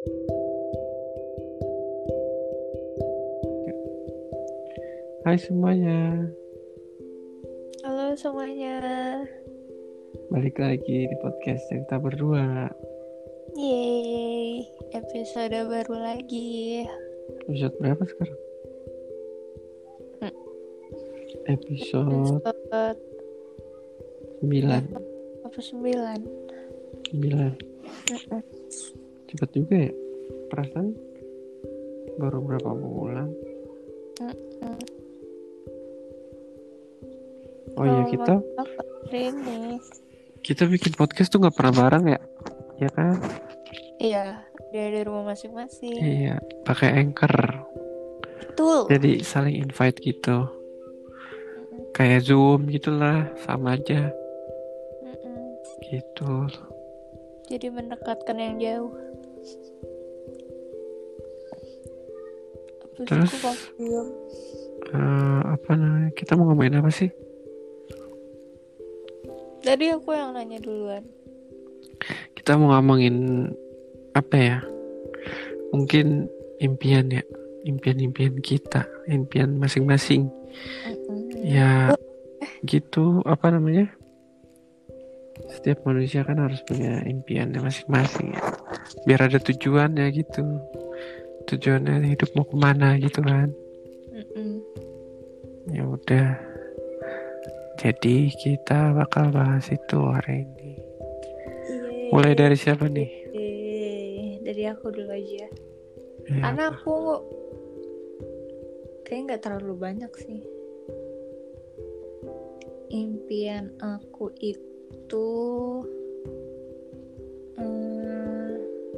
Hai semuanya, Halo semuanya. balik lagi di podcast cerita berdua. Yeay, episode baru lagi. Episode berapa sekarang? Hmm. Episode Episode 9 apa sembilan? 9 Mm-mm. Cepet juga ya Perasaan baru berapa bulan. Oh iya kita. Kita bikin podcast tuh nggak pernah bareng ya Ya kan Iya, dari rumah masing-masing. Iya pakai anchor Betul. Jadi saling invite gitu Kayak zoom gitulah Sama aja. Gitu Jadi mendekatkan yang jauh. Terus? Eh, Apa namanya? Kita mau ngomongin apa sih? Tadi aku yang nanya duluan. kita mau ngomongin apa ya? Mungkin impian ya. Impian-impian kita impian masing-masing. Mm-mm. ya gitu. Apa namanya? Setiap manusia kan harus punya impiannya masing-masing ya biar ada tujuannya gitu tujuannya hidup mau ke mana gitu kan Mm-mm. ya udah jadi kita bakal bahas itu hari ini Yeay. mulai dari siapa nih Eh, dari aku dulu aja. Ya, Karena aku kayaknya nggak terlalu banyak sih. Impian aku itu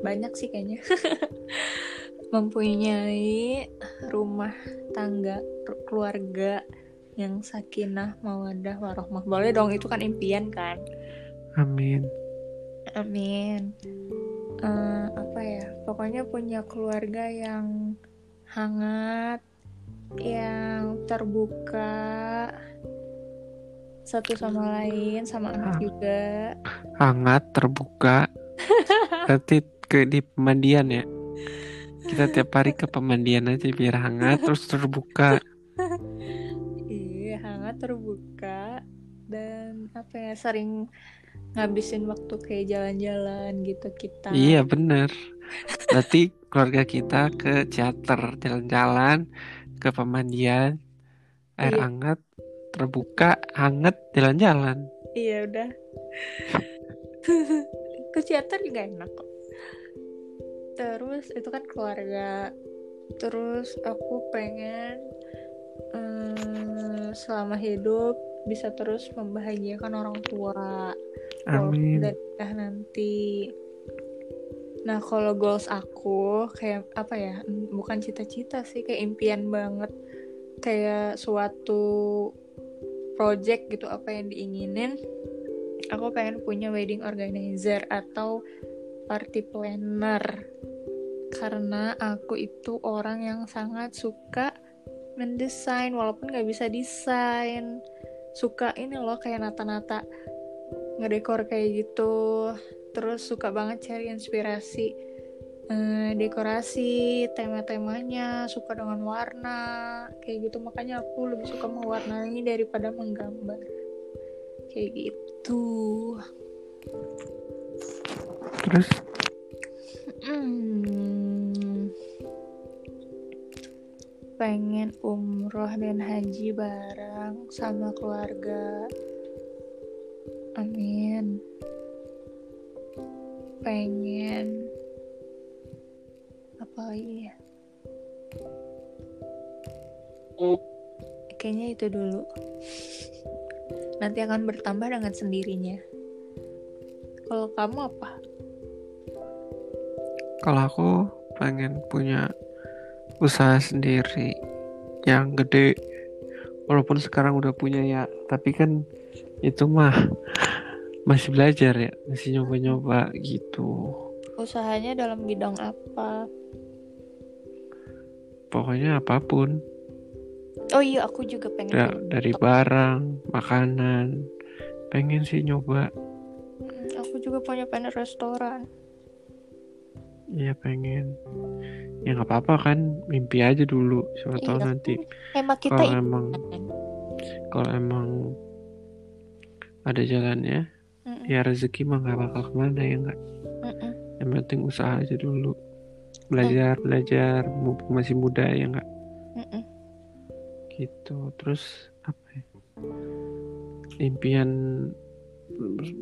banyak sih kayaknya. Mempunyai rumah tangga keluarga yang sakinah mawadah warohmah. Boleh dong itu kan impian kan? amin Amin. Eh, apa ya? Pokoknya punya keluarga yang hangat, yang terbuka satu sama lain, sama anak Ah. juga. hangat terbuka berarti ke di pemandian ya kita tiap hari ke pemandian aja biar hangat terus terbuka Iya, hangat, terbuka, dan apa ya? Sering ngabisin waktu kayak jalan-jalan gitu kita. iya bener berarti keluarga kita ke teater jalan-jalan ke pemandian air Iya. hangat terbuka hangat jalan-jalan Iya udah. Ke teater juga enak kok. Terus itu kan keluarga. Terus aku pengen eh, selama hidup bisa terus membahagiakan orang tua. Amin udah nikah nanti. Nah kalau goals aku kayak apa ya? Bukan cita-cita sih, kayak impian banget. Kayak suatu project gitu apa yang diinginin aku pengen punya wedding organizer atau party planner karena aku itu orang yang sangat suka mendesain walaupun nggak bisa desain. Suka ini loh kayak nata-nata ngedekor kayak gitu. Terus suka banget cari inspirasi eh, dekorasi tema-temanya suka dengan warna kayak gitu. Makanya aku lebih suka mewarnai daripada menggambar. Kayak gitu. Terus? Hmm. Pengen umroh dan haji bareng sama keluarga. Amin. Pengen. Apa lagi ya? Kayaknya itu dulu. Nanti akan bertambah dengan sendirinya. Kalau kamu apa? Kalau aku pengen punya usaha sendiri yang gede. Walaupun sekarang udah punya ya tapi kan itu mah masih belajar ya masih nyoba-nyoba gitu. Usahanya dalam bidang apa? Pokoknya apa pun. Oh iya aku juga pengen Da- dari barang makanan pengen sih nyoba. Mm, aku juga punya pengen restoran Iya pengen. Ya nggak apa-apa kan, mimpi aja dulu. Siapa tahu Iya. nanti Emang kita kalau emang kalau emang ada jalannya, Mm-mm, ya rezeki mah nggak bakal ke mana ya nggak. Yang penting usaha aja dulu. Belajar, belajar, mumpung masih muda ya nggak. Gitu. Terus apa ya? Impian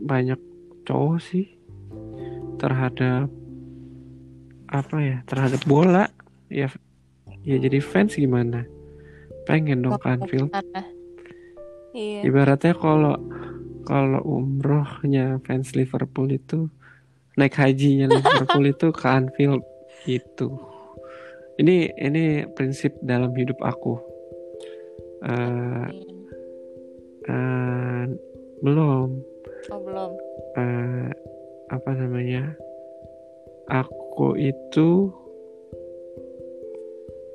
banyak cowok sih terhadap apa ya? Terhadap bola. Ya ya jadi fans gimana? Pengen dong kan. Gimana? Iya. Ibaratnya kalau kalau umrohnya fans Liverpool itu naik hajinya Liverpool itu ke Anfield itu. Ini ini prinsip dalam hidup aku. Eh, eh, belum Oh belum. eh, apa namanya? Aku itu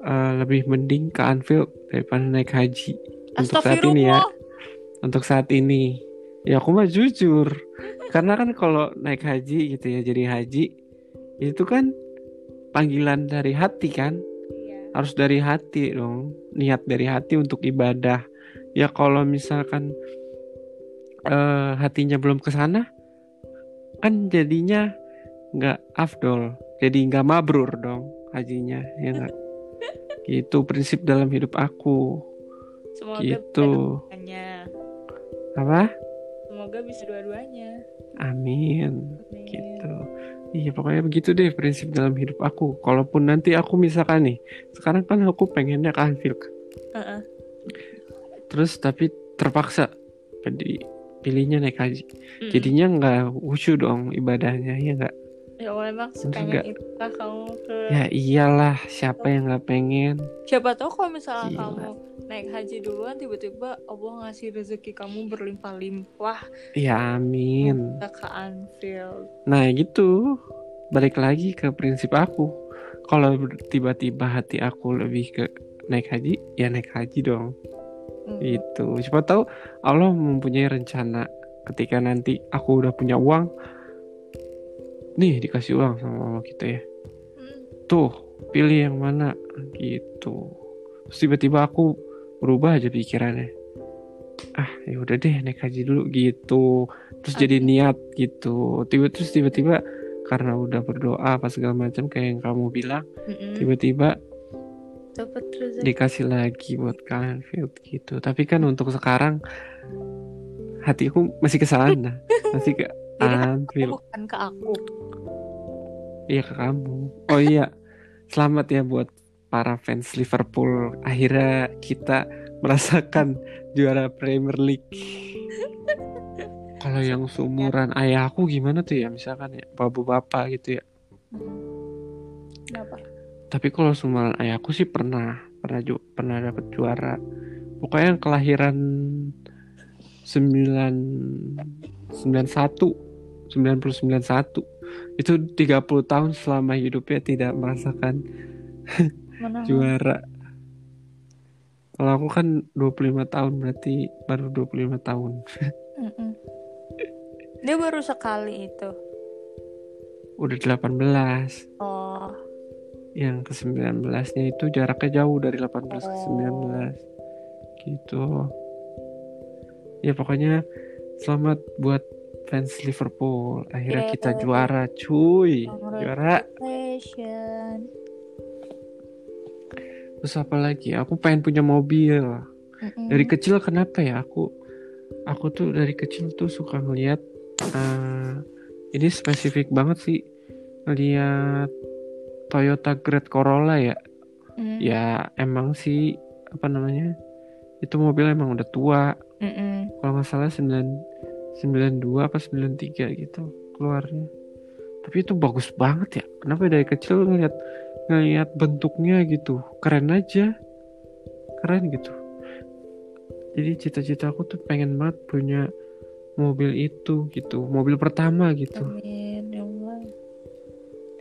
eh, lebih mending ke Anfield daripada naik haji. Untuk saat ini ya. Untuk saat ini. Ya aku mah jujur. Karena kan kalau naik haji gitu ya jadi haji itu kan panggilan dari hati kan? Iya. harus dari hati dong. Niat dari hati untuk ibadah. Ya kalau misalkan eh, hatinya belum ke sana kan jadinya nggak afdol jadi nggak mabrur dong hajinya ya nggak? Gitu prinsip dalam hidup aku. Semoga gitu. bisa apa? Semoga bisa dua-duanya. amin. Amin. gitu. Iya pokoknya begitu deh prinsip dalam hidup aku. Kalaupun nanti aku misalkan nih sekarang kan aku pengennya ke Anfield. Heeh. terus tapi terpaksa jadi pilihnya naik haji. Mm-mm. jadinya nggak khusyuk dong ibadahnya ya nggak Ya Allah emang Enggak. sepengen itukah kamu ke ya iyalah siapa yang nggak pengen Siapa tahu kalau misalnya Gila. kamu naik haji duluan tiba-tiba Allah ngasih rezeki kamu berlimpah-limpah ya amin ke Anfield. nah gitu balik lagi ke prinsip aku kalau tiba-tiba hati aku lebih ke naik haji ya naik haji dong Hmm. itu siapa tahu Allah mempunyai rencana ketika nanti aku udah punya uang nih dikasih uang sama Allah kita ya. Hmm. tuh pilih yang mana? Gitu. Terus tiba-tiba aku berubah aja pikirannya. Ah ya udah deh naik haji dulu gitu. Terus jadi niat gitu. Tiba terus tiba-tiba karena udah berdoa apa segala macam kayak yang kamu bilang tiba-tiba dikasih lagi buat kalian field gitu. Tapi kan untuk sekarang hatiku masih ke sana masih ke Jadi aku Anfield bukan ke aku. iya ke kamu oh iya selamat ya buat para fans Liverpool akhirnya kita merasakan juara Premier League kalau yang seumuran ayahku gimana tuh ya misalkan ya bapak-bapak gitu ya. Kenapa? Tapi kalau seumuran ayahku sih pernah pernah ju pernah dapat juara. Pokoknya yang kelahiran 9 91 991 itu 30 tahun selama hidupnya tidak merasakan juara. Kalau aku kan 25 tahun berarti baru 25 tahun. Mm-mm. Dia baru sekali itu. Udah 18. Oh, Yang ke 19-nya itu jaraknya jauh dari 18 ke Oh. 19. Gitu. Ya pokoknya selamat buat fans Liverpool. Akhirnya Yeay. kita juara, cuy. Juara. Terus apa lagi? Aku pengen punya mobil. Mm-mm. Dari kecil kenapa ya aku aku tuh dari kecil tuh suka ngelihat eh, ini spesifik banget sih ngelihat Toyota Grand Corolla ya. Mm. Ya emang sih apa namanya? Itu mobil emang udah tua. Mm-mm. Kalau nggak salah 9 92 apa 93 gitu keluarnya. Tapi itu bagus banget ya. Kenapa dari kecil ngelihat ngelihat bentuknya gitu. Keren aja. Keren gitu. Jadi cita-cita aku tuh pengen banget punya mobil itu gitu. Mobil pertama gitu. Amin ya Allah.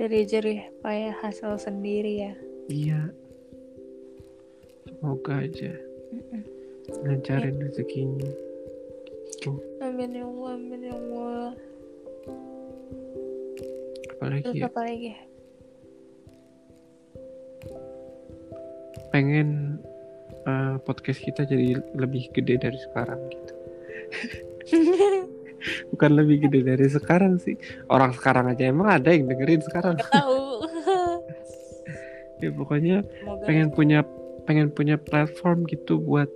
Dari jerih payah hasil sendiri ya. Iya. Semoga aja lancarin rezekinya gitu. Amin ya allah amin ya allah. Apalagi Terus ya? apa pengen uh, podcast kita jadi lebih gede dari sekarang gitu. Bukan lebih gede dari sekarang sih. Orang sekarang aja emang ada yang dengerin sekarang. Tahu. Ya pokoknya Semoga pengen punya pengen punya platform gitu buat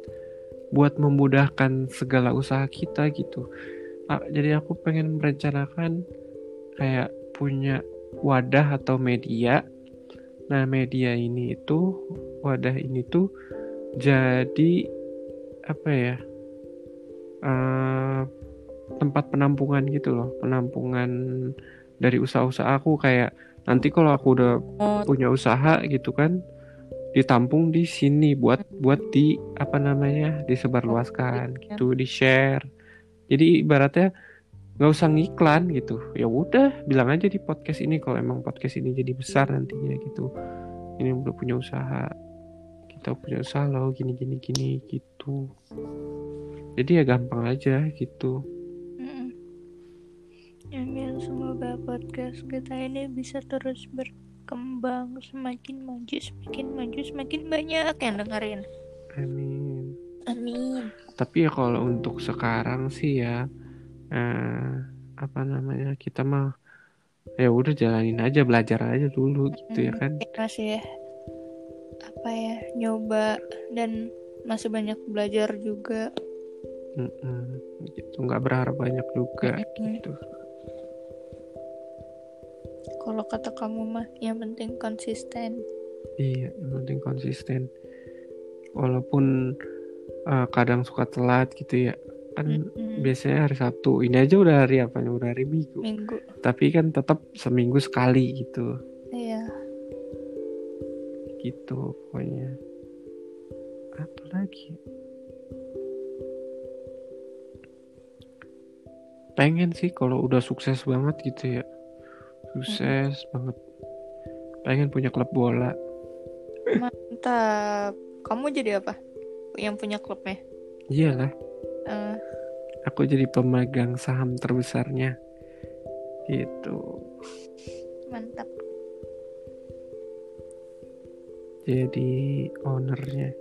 buat memudahkan segala usaha kita gitu. Jadi aku pengen merencanakan kayak punya wadah atau media. Nah media ini itu wadah ini tuh jadi apa ya eh, tempat penampungan gitu loh. Penampungan dari usaha-usaha aku kayak nanti kalau aku udah Oh, punya usaha gitu kan ditampung di sini buat buat di apa namanya disebarluaskan iya. gitu di share jadi ibaratnya nggak usah ngiklan gitu. Ya udah bilang aja di podcast ini kalau emang podcast ini jadi besar nantinya gitu. Ini udah punya usaha. Kita punya usaha loh gini gini gini gitu. Jadi ya gampang aja gitu. Mm. Amin semoga podcast kita ini bisa terus berkembang semakin maju semakin maju semakin banyak yang dengerin. Amin. Amin. Tapi ya kalau untuk sekarang sih ya eh, apa namanya kita mah ya udah jalanin aja belajar aja dulu gitu ya kan. Kita masih apa ya nyoba dan masih banyak belajar juga. Mm-mm, gitu. Nggak berharap banyak juga Mm-mm. gitu kalau kata kamu mah yang penting konsisten. Iya yang penting konsisten. Walaupun eh, kadang suka telat gitu ya kan Mm-mm. biasanya hari Sabtu. Ini aja udah hari apa nih? udah hari Minggu. Minggu. Tapi kan tetap seminggu sekali gitu. Iya. Gitu pokoknya. Apa lagi pengen sih kalau udah sukses banget gitu ya sukses banget. Pengen punya klub bola. Mantap. Kamu jadi apa yang punya klubnya? Iyalah. Eh, aku jadi pemegang saham terbesarnya. Gitu. Mantap. Jadi ownernya.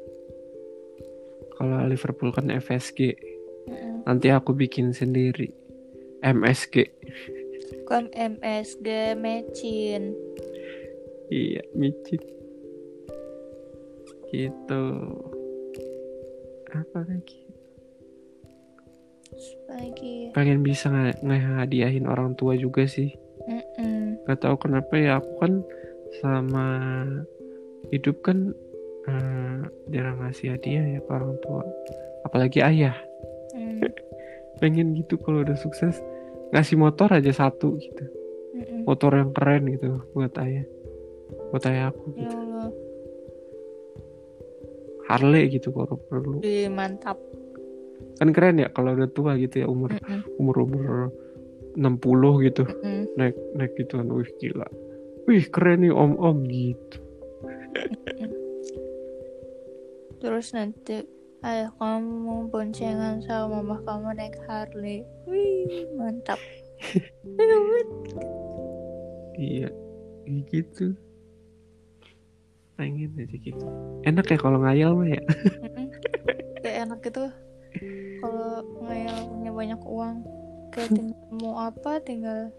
Kalau Liverpool kan FSG Mm-mm. nanti aku bikin sendiri. MSG Kom MSG Mecin Iya, micin. Gitu. Apa lagi? lagi Pengen bisa nge- ngehadiahin orang tua juga sih. Mm-mm. Gak tahu kenapa ya aku kan sama hidup kan eh, jarang ngasih hadiah ya ke orang tua. Apalagi ayah. Mm. Pengen gitu kalau udah sukses ngasih motor aja satu gitu. Mm-mm. Motor yang keren gitu buat ayah. Buat ayah aku ya gitu. Allah Harley gitu kalau perlu. Ih, mantap kan keren ya kalau udah tua gitu ya umur Mm-mm. umur umur 60 gitu Mm-mm. naik naik gituan wih gila wih keren nih om om gitu terus nanti ayah kamu boncengan sama mama kamu naik Harley. Wih mantap. Iya gitu. Pengen aja gitu. Enak ya kalau ngayal mah ya. Kayak enak gitu. Kalau ngayal punya banyak uang kayak tinggal mau apa tinggal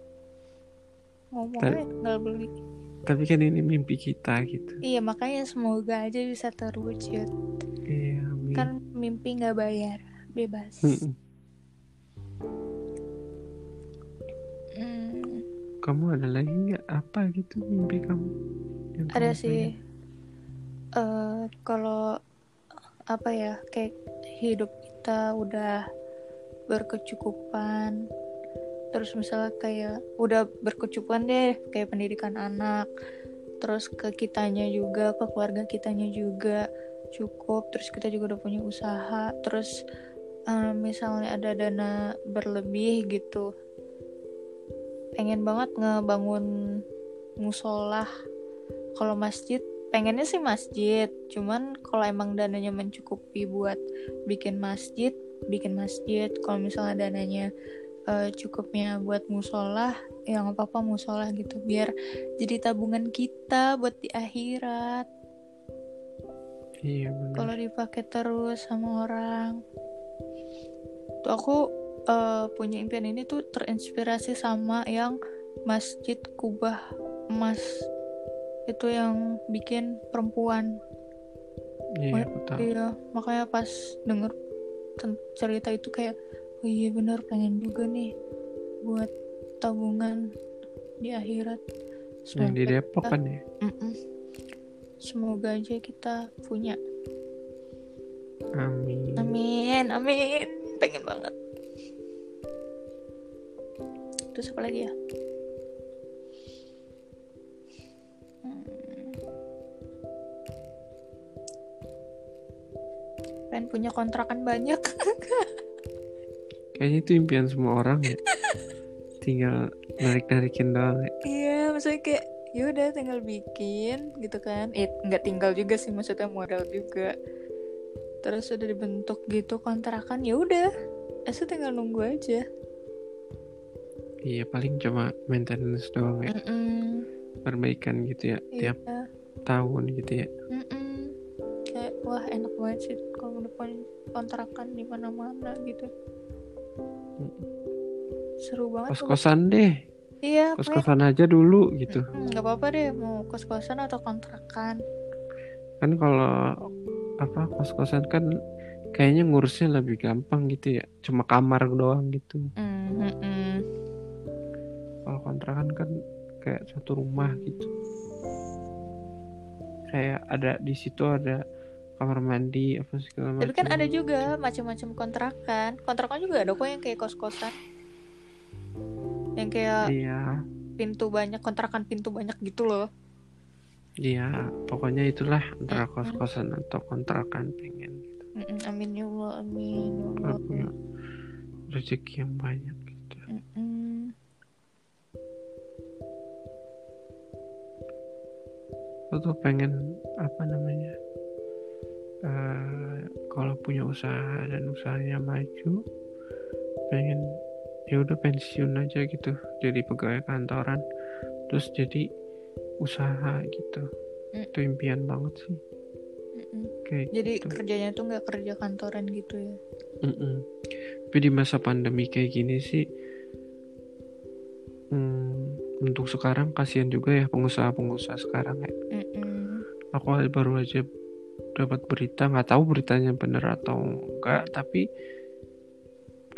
ngomong aja tinggal beli. tapi kan ini mimpi kita gitu. Iya makanya semoga aja bisa terwujud. Iya. Kan mimpi nggak bayar bebas. Hmm, kamu ada lagi nggak apa gitu mimpi kamu yang ada kamu sih pengen? eh kalau apa ya kayak hidup kita udah berkecukupan terus misalnya kayak udah berkecukupan deh kayak pendidikan anak terus ke kitanya juga ke keluarga kitanya juga cukup terus kita juga udah punya usaha terus eh, misalnya ada dana berlebih gitu pengen banget ngebangun musola kalau masjid pengennya sih masjid cuman kalau emang dananya mencukupi buat bikin masjid bikin masjid. Kalau misalnya dananya eh, cukupnya buat musola ya nggak apa-apa musola gitu biar jadi tabungan kita buat di akhirat iya kalau dipakai terus sama orang. Tuh aku eh, punya impian ini tuh terinspirasi sama yang masjid kubah emas. Itu yang bikin perempuan. Iya tahu. iya makanya pas denger cerita itu kayak oh iya bener pengen juga nih buat tabungan di akhirat. Yang di Depok kan ya? Mm-mm. Semoga aja kita punya amin Amin, amin. Pengen banget. Terus apa lagi ya? Hmm. Pengen punya kontrakan banyak. kayaknya itu impian semua orang ya tinggal narik-narikin doang ya iya, maksudnya kayak yaudah tinggal bikin gitu kan. Eh, nggak tinggal juga sih, maksudnya modal juga. Terus udah dibentuk gitu kontrakan, ya udah. Esok tinggal nunggu aja. iya paling cuma maintenance doang ya Mm-mm. perbaikan gitu ya tiap Iya. tahun gitu ya Mm-mm. Kayak wah enak banget sih kalau udah punya kontrakan di mana-mana gitu. Seru banget. tuh. kos-kosan deh Iya, pokoknya kos-kosan aja dulu gitu nggak apa-apa deh mau kos-kosan atau kontrakan. kan kalau apa kos-kosan kan kayaknya ngurusnya lebih gampang gitu ya cuma kamar doang gitu Mm, mm-mm. kalau kontrakan kan kayak satu rumah gitu kayak ada di situ ada kamar mandi apa segala macam Tapi kan ada juga macam-macam kontrakan. Kontrakan juga ada kok yang kayak kos-kosan. Yang kayak iya pintu banyak, kontrakan pintu banyak gitu loh. iya pokoknya itulah antara Mm-mm. kos-kosan atau kontrakan pengen gitu Mm-mm, Amin ya Allah, amin ya Allah. punya rezeki yang banyak gitu Mm-mm. aku tuh pengen apa namanya eh kalau punya usaha dan usahanya maju pengen ya udah pensiun aja gitu jadi pegawai kantoran terus jadi usaha gitu Mm. itu impian banget sih Mm-mm. kayak Jadi gitu. kerjanya tuh nggak kerja kantoran gitu ya. Mm-mm. tapi di masa pandemi kayak gini sih hmm, untuk sekarang kasihan juga ya pengusaha-pengusaha sekarang ya Mm-mm. aku baru aja dapat berita nggak tahu beritanya bener atau enggak tapi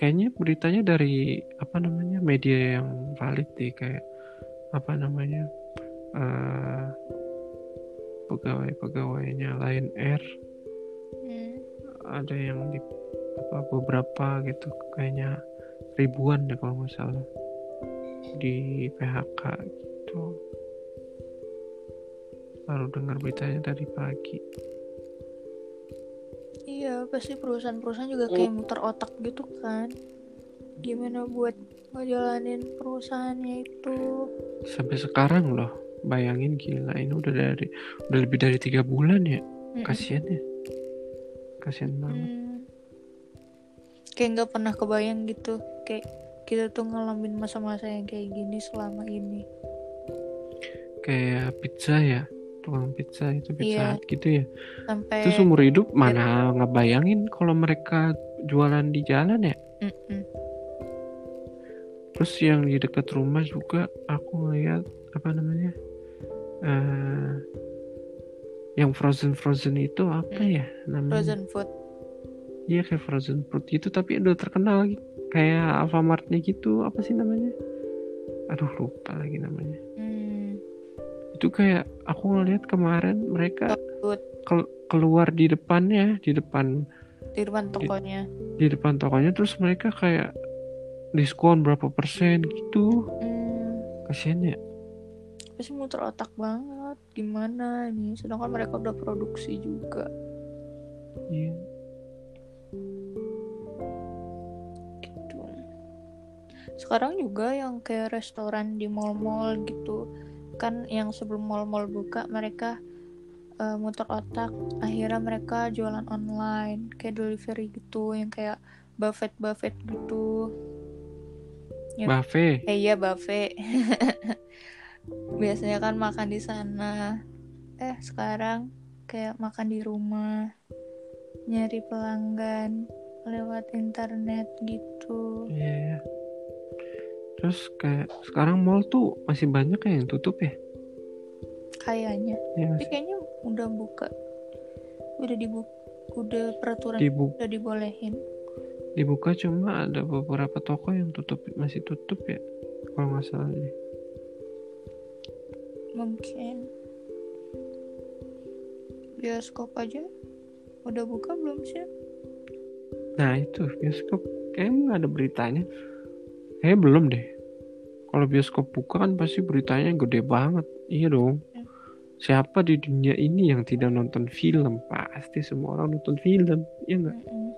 kayaknya beritanya dari apa namanya media yang valid deh kayak apa namanya eh pegawai-pegawainya Lion Air. Mm. ada yang di apa beberapa gitu kayaknya ribuan deh kalau nggak salah di PHK gitu. Baru dengar beritanya tadi pagi pasti perusahaan-perusahaan juga kayak muter otak gitu kan. Gimana buat ngejalanin perusahaannya itu? sampai sekarang loh bayangin gila ini udah dari udah lebih dari tiga bulan ya Mm-mm. kasihan ya kasihan banget Hmm. Kayak nggak pernah kebayang gitu. Kayak kita tuh ngalamin masa-masa yang kayak gini selama ini. kayak pizza ya tukang pizza itu pizza. Hut gitu ya Sampai itu seumur hidup mana ngebayangin kalau mereka jualan di jalan ya Mm-mm. terus yang di dekat rumah juga aku ngeliat apa namanya eh yang frozen frozen itu apa Hmm. ya namanya frozen food. iya kayak frozen fruit gitu tapi udah terkenal lagi kayak Alfamartnya gitu apa sih namanya aduh lupa lagi namanya Hmm. Itu kayak aku ngeliat kemarin mereka kel- keluar di depannya di depan di depan tokonya. di depan tokonya terus mereka kayak diskon berapa persen gitu Hmm. kasian ya Pasti muter otak banget. Gimana nih? Sedangkan mereka udah produksi juga. iya gitu. Sekarang juga yang kayak restoran di mall-mall gitu kan yang sebelum mall-mall buka mereka eh, muter otak akhirnya mereka jualan online kayak delivery gitu yang kayak buffet buffet gitu Ya. buffet eh iya buffet biasanya kan makan di sana eh sekarang kayak makan di rumah nyari pelanggan lewat internet gitu Iya. iya. Terus kayak sekarang mall tuh masih banyak ya yang tutup ya? kayaknya. Nggak tapi kayaknya udah buka. Udah dibuka udah peraturan Dibu- udah dibolehin. Dibuka cuma ada beberapa toko yang tutup masih tutup ya kalau nggak salah deh. mungkin. Bioskop aja udah buka belum sih? Nah itu bioskop. Kayaknya nggak ada beritanya. Kayaknya belum deh. Kalau bioskop buka kan pasti beritanya gede banget. Iya dong. Hmm. Siapa di dunia ini yang tidak nonton film? Pasti semua orang nonton film. Iya nggak? Mm-mm.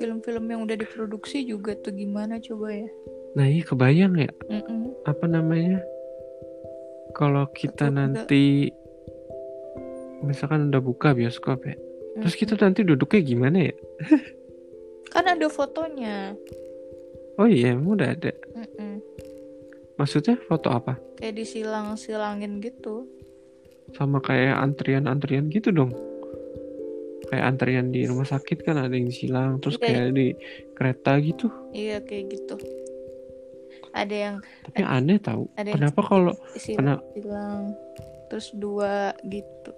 film-film yang udah diproduksi juga tuh gimana coba ya Nah iya kebayang ya Mm-mm. apa namanya? Kalau kita udah. nanti misalkan udah buka bioskop ya, terus Mm-mm. kita nanti duduknya gimana ya? kan ada fotonya Oh iya, emang udah ada. Mm-mm. Maksudnya foto apa? kayak disilang-silangin gitu Sama kayak antrian-antrian gitu dong. Kayak antrian di rumah sakit kan ada yang silang, terus Iya. kayak di kereta gitu. iya kayak gitu ada yang Tapi aneh tahu. ada Kenapa kalau silang-silang terus dua gitu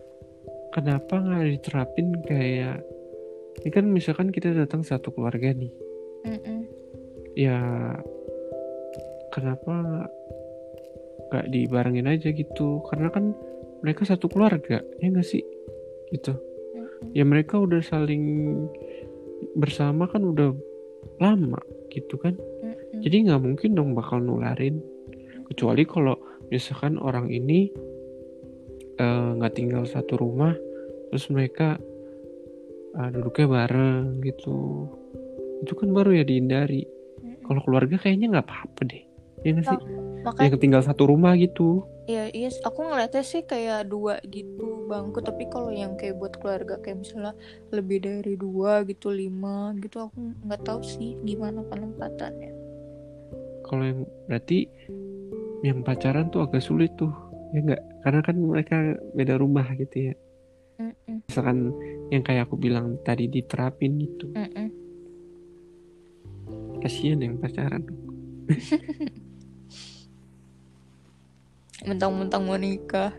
kenapa nggak diterapin kayak ini kan misalkan kita datang satu keluarga nih, Mm-mm. ya kenapa nggak dibarengin aja gitu? Karena kan mereka satu keluarga, ya nggak sih? Gitu. Mm-mm. Ya mereka udah saling bersama kan udah lama gitu kan. Mm-mm. Jadi nggak mungkin dong bakal nularin. Kecuali kalau misalkan orang ini eh, nggak tinggal satu rumah, terus mereka eh, duduknya bareng gitu. Itu kan baru ya dihindari. Mm-mm. Kalau keluarga kayaknya nggak apa-apa deh. Ya nggak sih? makanya Yang tinggal satu rumah gitu. ya iya aku ngeliatnya sih kayak dua gitu bangku tapi kalau yang kayak buat keluarga kayak misalnya lebih dari dua gitu lima gitu aku nggak tahu sih gimana penempatannya Kalau yang berarti yang pacaran tuh agak sulit tuh. Ya nggak? Karena kan mereka beda rumah gitu ya. Mm-mm. Misalkan yang kayak aku bilang tadi diterapin gitu. Mm-mm. Kasihan yang pacaran. mentang-mentang mau nikah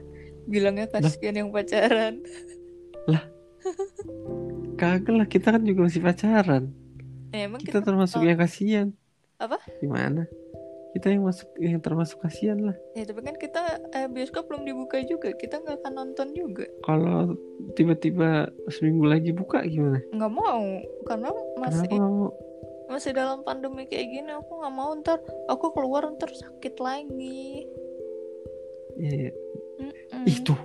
bilangnya kasihan yang pacaran Kagak lah, kita kan juga masih pacaran. ya, emang Kita kita, termasuk oh. yang kasihan. Apa? Gimana? Kita yang masuk yang termasuk kasihan lah. ya tapi kan kita eh, bioskop belum dibuka juga kita nggak akan nonton juga Kalau tiba-tiba seminggu lagi buka gimana? nggak mau karena masih mau? masih dalam pandemi kayak gini aku nggak mau ntar aku keluar ntar sakit lagi. Mm-mm. Ih tuh,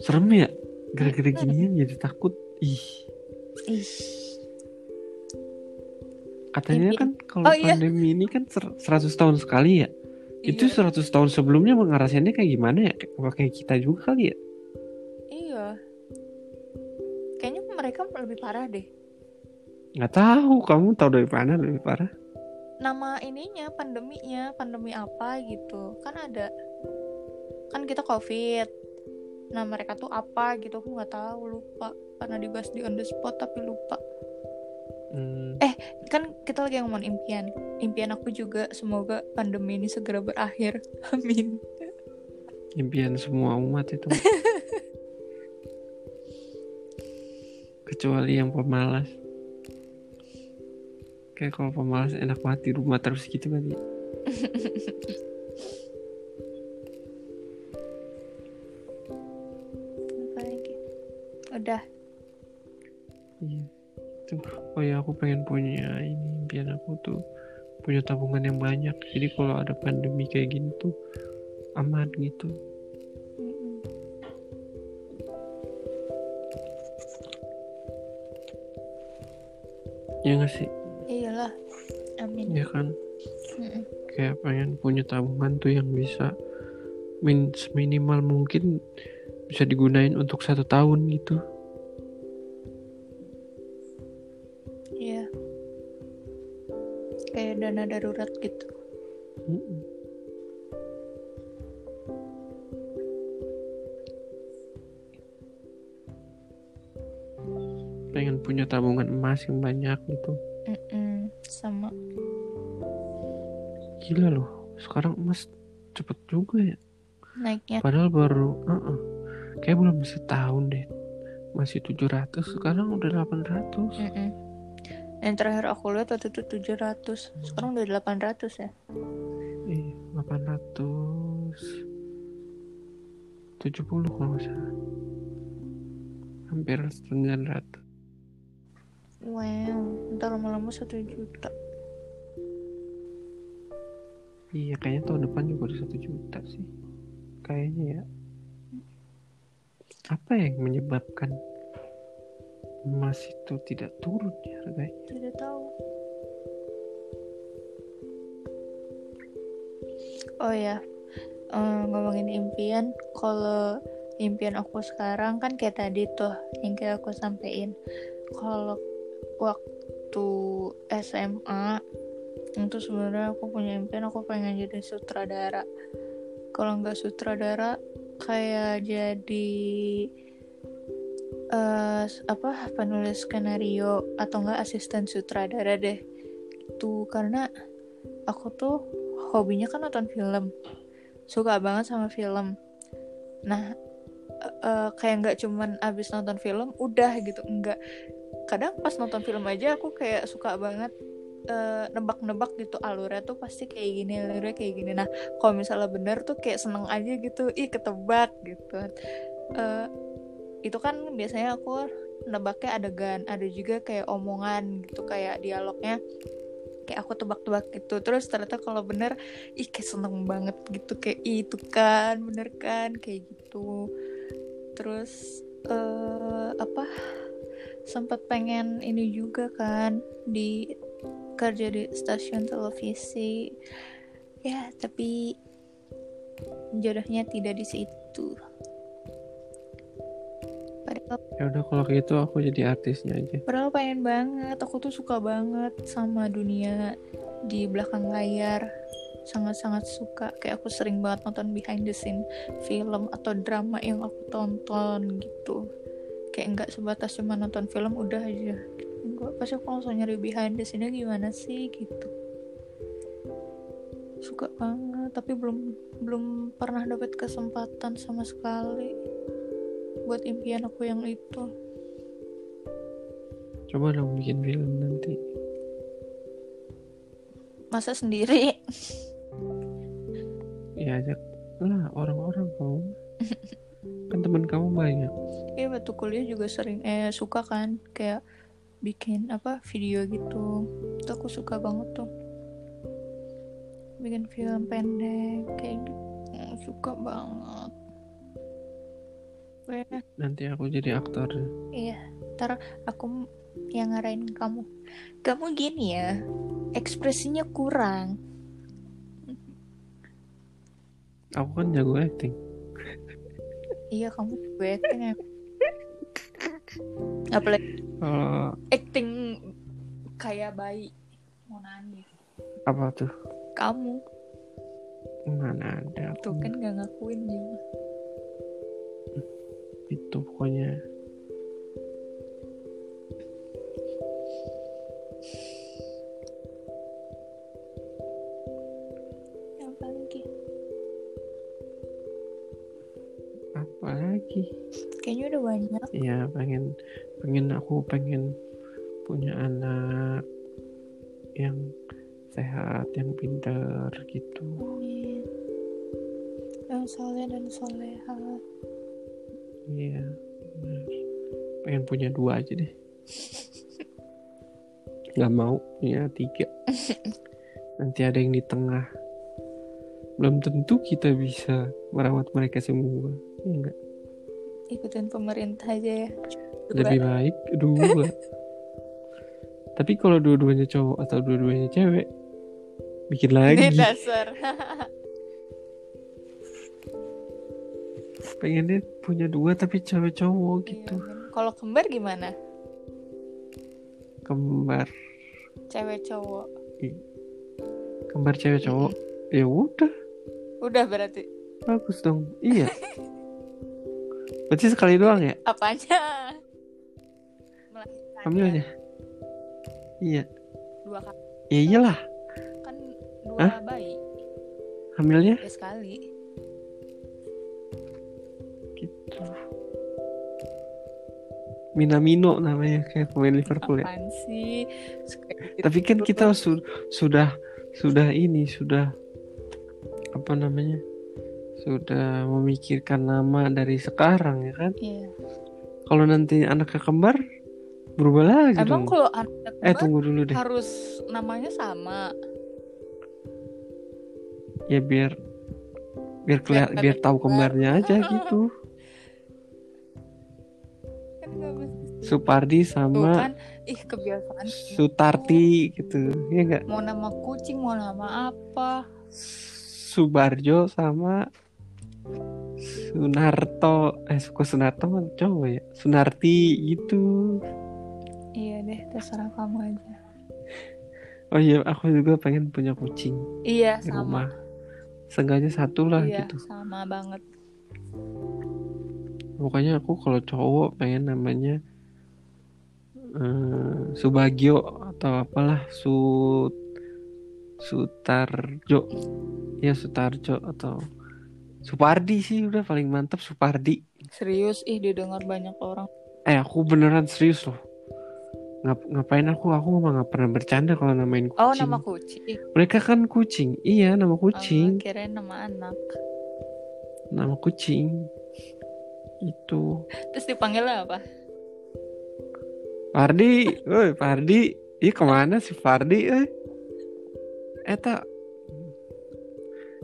serem ya. Gara-gara ginian jadi takut. Ih, Ih. Katanya Ini- kan kalau Oh, iya. pandemi ini kan ser- 100 tahun sekali ya. Itu Iya. 100 tahun sebelumnya ngerasainnya kayak gimana ya? Kayak kita juga kali ya? Iya. Kayaknya mereka lebih parah deh. Nggak tahu, kamu tahu dari mana lebih parah? Nama ininya, pandeminya, pandemi apa gitu. Kan ada. Kan kita COVID. Nah mereka tuh apa gitu, aku nggak tahu, lupa. Karena dibahas di on the spot tapi lupa. Hmm, Kan kita lagi ngomong impian. Impian aku juga semoga pandemi ini segera berakhir. Amin. impian semua umat itu. Kecuali yang pemalas. Kayak kalau pemalas enak banget di rumah terus gitu kan Oh ya aku pengen punya ini impian aku tuh punya tabungan yang banyak. Jadi kalau ada pandemi kayak gini tuh aman gitu. Mm-mm. Ya nggak sih? Iyalah. Amin. Ya kan? Mm-mm. Kayak pengen punya tabungan tuh yang bisa min minimal mungkin bisa digunain untuk satu tahun gitu. Yang banyak gitu. Mm-mm, sama. Gila loh sekarang emas cepet juga ya. Naiknya. Padahal baru uh-uh, kayak belum setahun deh. Masih 700 sekarang udah 800 Mm-mm. yang terakhir aku lihat waktu itu 700 sekarang udah 800 ya? Iya, 870 kalau nggak salah. Hampir 900. Wow ntar lama-lama satu juta Iya, kayaknya tahun depan juga udah 1 juta sih. Kayaknya ya. Apa yang menyebabkan emas itu tidak turun ya harganya? tidak tahu oh ya eh, ngomongin impian kalau impian aku sekarang kan kayak tadi tuh yang kayak aku sampein kalau waktu SMA itu sebenarnya aku punya impian aku pengen jadi sutradara. Kalau nggak sutradara kayak jadi eh apa penulis skenario atau enggak asisten sutradara deh itu karena aku tuh hobinya kan nonton film suka banget sama film. Nah eh, kayak nggak cuman abis nonton film udah gitu enggak kadang pas nonton film aja aku kayak suka banget eh, nebak-nebak gitu alurnya tuh pasti kayak gini alurnya kayak gini. Nah kalau misalnya bener tuh kayak seneng aja gitu ih ketebak gitu. Eh, itu kan biasanya aku nebaknya adegan ada juga kayak omongan gitu kayak dialognya kayak aku tebak-tebak gitu. Terus ternyata kalau bener ih kayak seneng banget gitu kayak "Ih, itu kan bener kan? kayak gitu. Terus eh apa sempat pengen ini juga kan di kerja di stasiun televisi ya tapi jodohnya tidak di situ padahal Ya udah kalau gitu aku jadi artisnya aja. Padahal pengen banget, aku tuh suka banget sama dunia di belakang layar. Sangat-sangat suka, kayak aku sering banget nonton behind the scene film atau drama yang aku tonton gitu. Kayak nggak sebatas cuma nonton film udah aja. Enggak, pasti aku langsung nyari behind the scene gimana sih gitu. Suka banget, tapi belum belum pernah dapat kesempatan sama sekali buat impian aku yang itu. Coba dong bikin film nanti. Masa sendiri? Ya ajak lah orang-orang kamu. kan teman kamu banyak. Iya waktu kuliah juga sering eh suka kan kayak bikin apa video gitu. Itu aku suka banget tuh. Bikin film pendek kayak gitu. Hmm, suka banget. Eh, Nanti aku jadi aktor. iya, ntar aku yang ngarahin kamu. Kamu gini ya, ekspresinya kurang. Aku kan jago acting. Iya kamu gue acting ya. Apalagi Kalau acting kayak bayi mau nangis. apa tuh? Kamu Mana ada tuh kan gak ngakuin juga. itu pokoknya. Ya pengen pengen aku pengen punya anak yang sehat, yang pintar gitu. Amin. Yang soleh dan soleha. Iya, benar. Pengen punya dua aja deh. Gak mau punya tiga. Nanti ada yang di tengah. Belum tentu kita bisa merawat mereka semua. Ya enggak? Ikutin pemerintah aja ya. Lebih baik dua. Tapi kalau dua-duanya cowok atau dua-duanya cewek, bikin lagi. dasar. Pengennya punya dua tapi cewek cowok Iya, gitu. Kalau kembar gimana? Kembar, Cewek cowok. kembar cewek cowok. Ya udah, Udah berarti. bagus dong. Iya. Berarti sekali doang ya? Apanya? Hamilnya iya. Dua kali. Ya iyalah. Kan dua Hah? bayi. Hamilnya? Ya sekali. Gitu. Minamino namanya kayak pemain Liverpool ya. Apaan sih? Suka gitu. tapi kan kita su- sudah sudah ini sudah apa namanya sudah memikirkan nama dari sekarang ya kan? Iya. kalau nanti anaknya kembar berubah lagi emang dong. kalau anak eh kembar tunggu dulu deh. harus namanya sama? Ya biar biar kelihat Biar biar tahu kembar. kembarnya aja gitu. Kan Supardi Tuh sama kan ih kebiasaan. Sutarti gitu ya enggak mau nama kucing mau nama apa? Subarjo sama Sunarto eh kok Sunarto cowok ya? Sunarti gitu. Iya deh terserah kamu aja. Oh iya aku juga pengen punya kucing iya di sama. rumah. Seenggaknya satu lah iya gitu. sama banget. Pokoknya aku kalau cowok pengen namanya eh, Subagio atau apalah Su Sutarjo. Ya Sutarjo atau Supardi sih udah paling mantap Supardi. Serius? Ih didengar banyak orang. Eh aku beneran serius loh. Ngap, ngapain aku? Aku mah nggak pernah bercanda kalau namain kucing. oh nama kucing. Mereka kan kucing. Iya nama kucing. Oh, kirain nama anak. Nama kucing. Itu. Terus dipanggilnya apa? Fardi, woi Fardi, ih ke mana sih Fardi? Eh, eta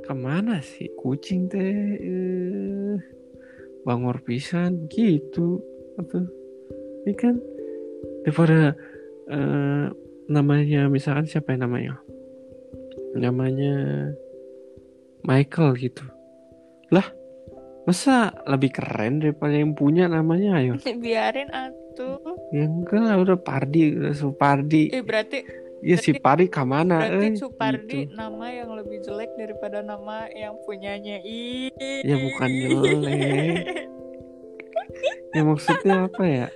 ke mana sih kucing teh? Eh, bangor pisan gitu, atau ini kan daripada eh, namanya misalkan siapa yang namanya? Namanya Michael gitu. Lah, masa lebih keren daripada yang punya namanya ayo? biarin atuh Ya enggak lah udah Pardi udah Supardi eh berarti Ya si Pardi ke mana berarti eh Supardi gitu. nama yang lebih jelek daripada nama yang punyanya ih. Ya bukan jelek. Ya maksudnya apa ya?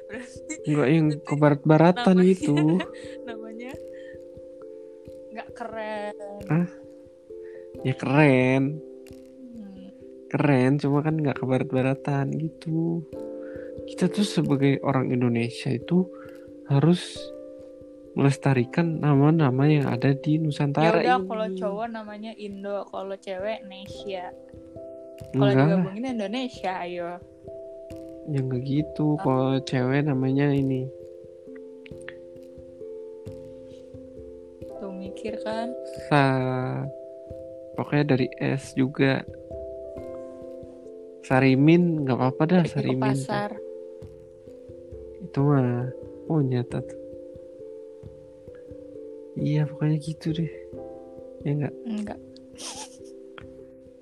Enggak yang ke barat-baratan Namanya- gitu namanya nggak keren. Ya keren. Hmm. Keren cuma kan nggak ke barat-baratan gitu. Kita tuh sebagai orang Indonesia itu Harus melestarikan nama-nama yang ada di ya Nusantara udah ini. kalau cowok namanya Indo kalau cewek Nesia kalau Enggak digabungin Indonesia ayo Ya nggak gitu. Kalau cewek namanya ini tuh mikir kan Sa. Pokoknya dari S juga. Sarimin nggak apa-apa dah pergi ke Sarimin. tuh. pasar Itu mah oh nyata tuh. Iya pokoknya gitu deh. Ya nggak. enggak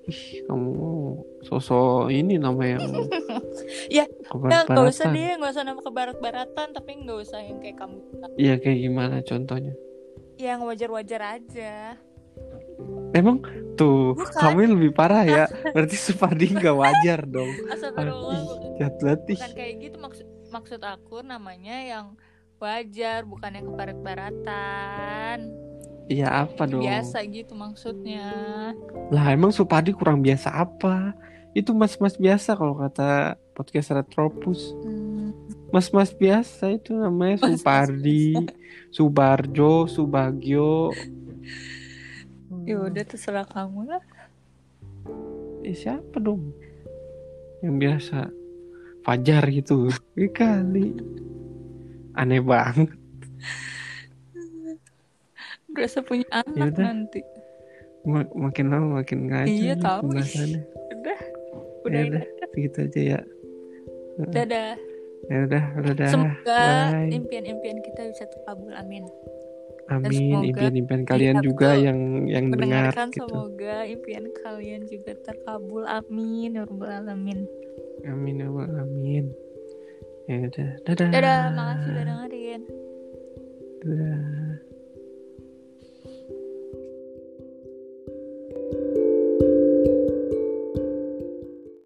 Ih kamu sosok ini nama yang Ya, Ya, nggak usah kebarat-baratan. deh, nggak usah nama ke barat-baratan, tapi nggak usah yang kayak kamu. Iya kayak gimana contohnya? Yang wajar-wajar aja. Emang tuh Bukan. kamu yang lebih parah ya. Berarti Supardi nggak wajar dong. Astagfirullah, bukan kayak gitu maksud maksud aku namanya yang wajar, bukan yang ke barat-baratan. Iya apa dong? Biasa gitu maksudnya. Lah emang Supardi kurang biasa apa? Itu mas-mas biasa kalau kata podcast Retropus. Hmm, Mas-mas biasa itu namanya Supardi, Subarjo, Subagio. ya udah terserah kamu lah. Eh, siapa dong? Yang biasa Fajar gitu. Kali. Aneh banget. Berasa punya anak Yaudah. nanti. Ma- makin lama makin ngaco Iya, tahu. pembahasannya. Udah, Ya udah, udah, segitu aja ya. dadah. Ya udah, udah. Semoga impian-impian kita bisa terkabul. Amin. Amin, impian-impian kalian juga yang yang dengar gitu. semoga impian kalian juga terkabul amin ya rabbal alamin Amin ya Allah, amin. Ya udah, dadah. dadah makasih udah dengerin Dadah.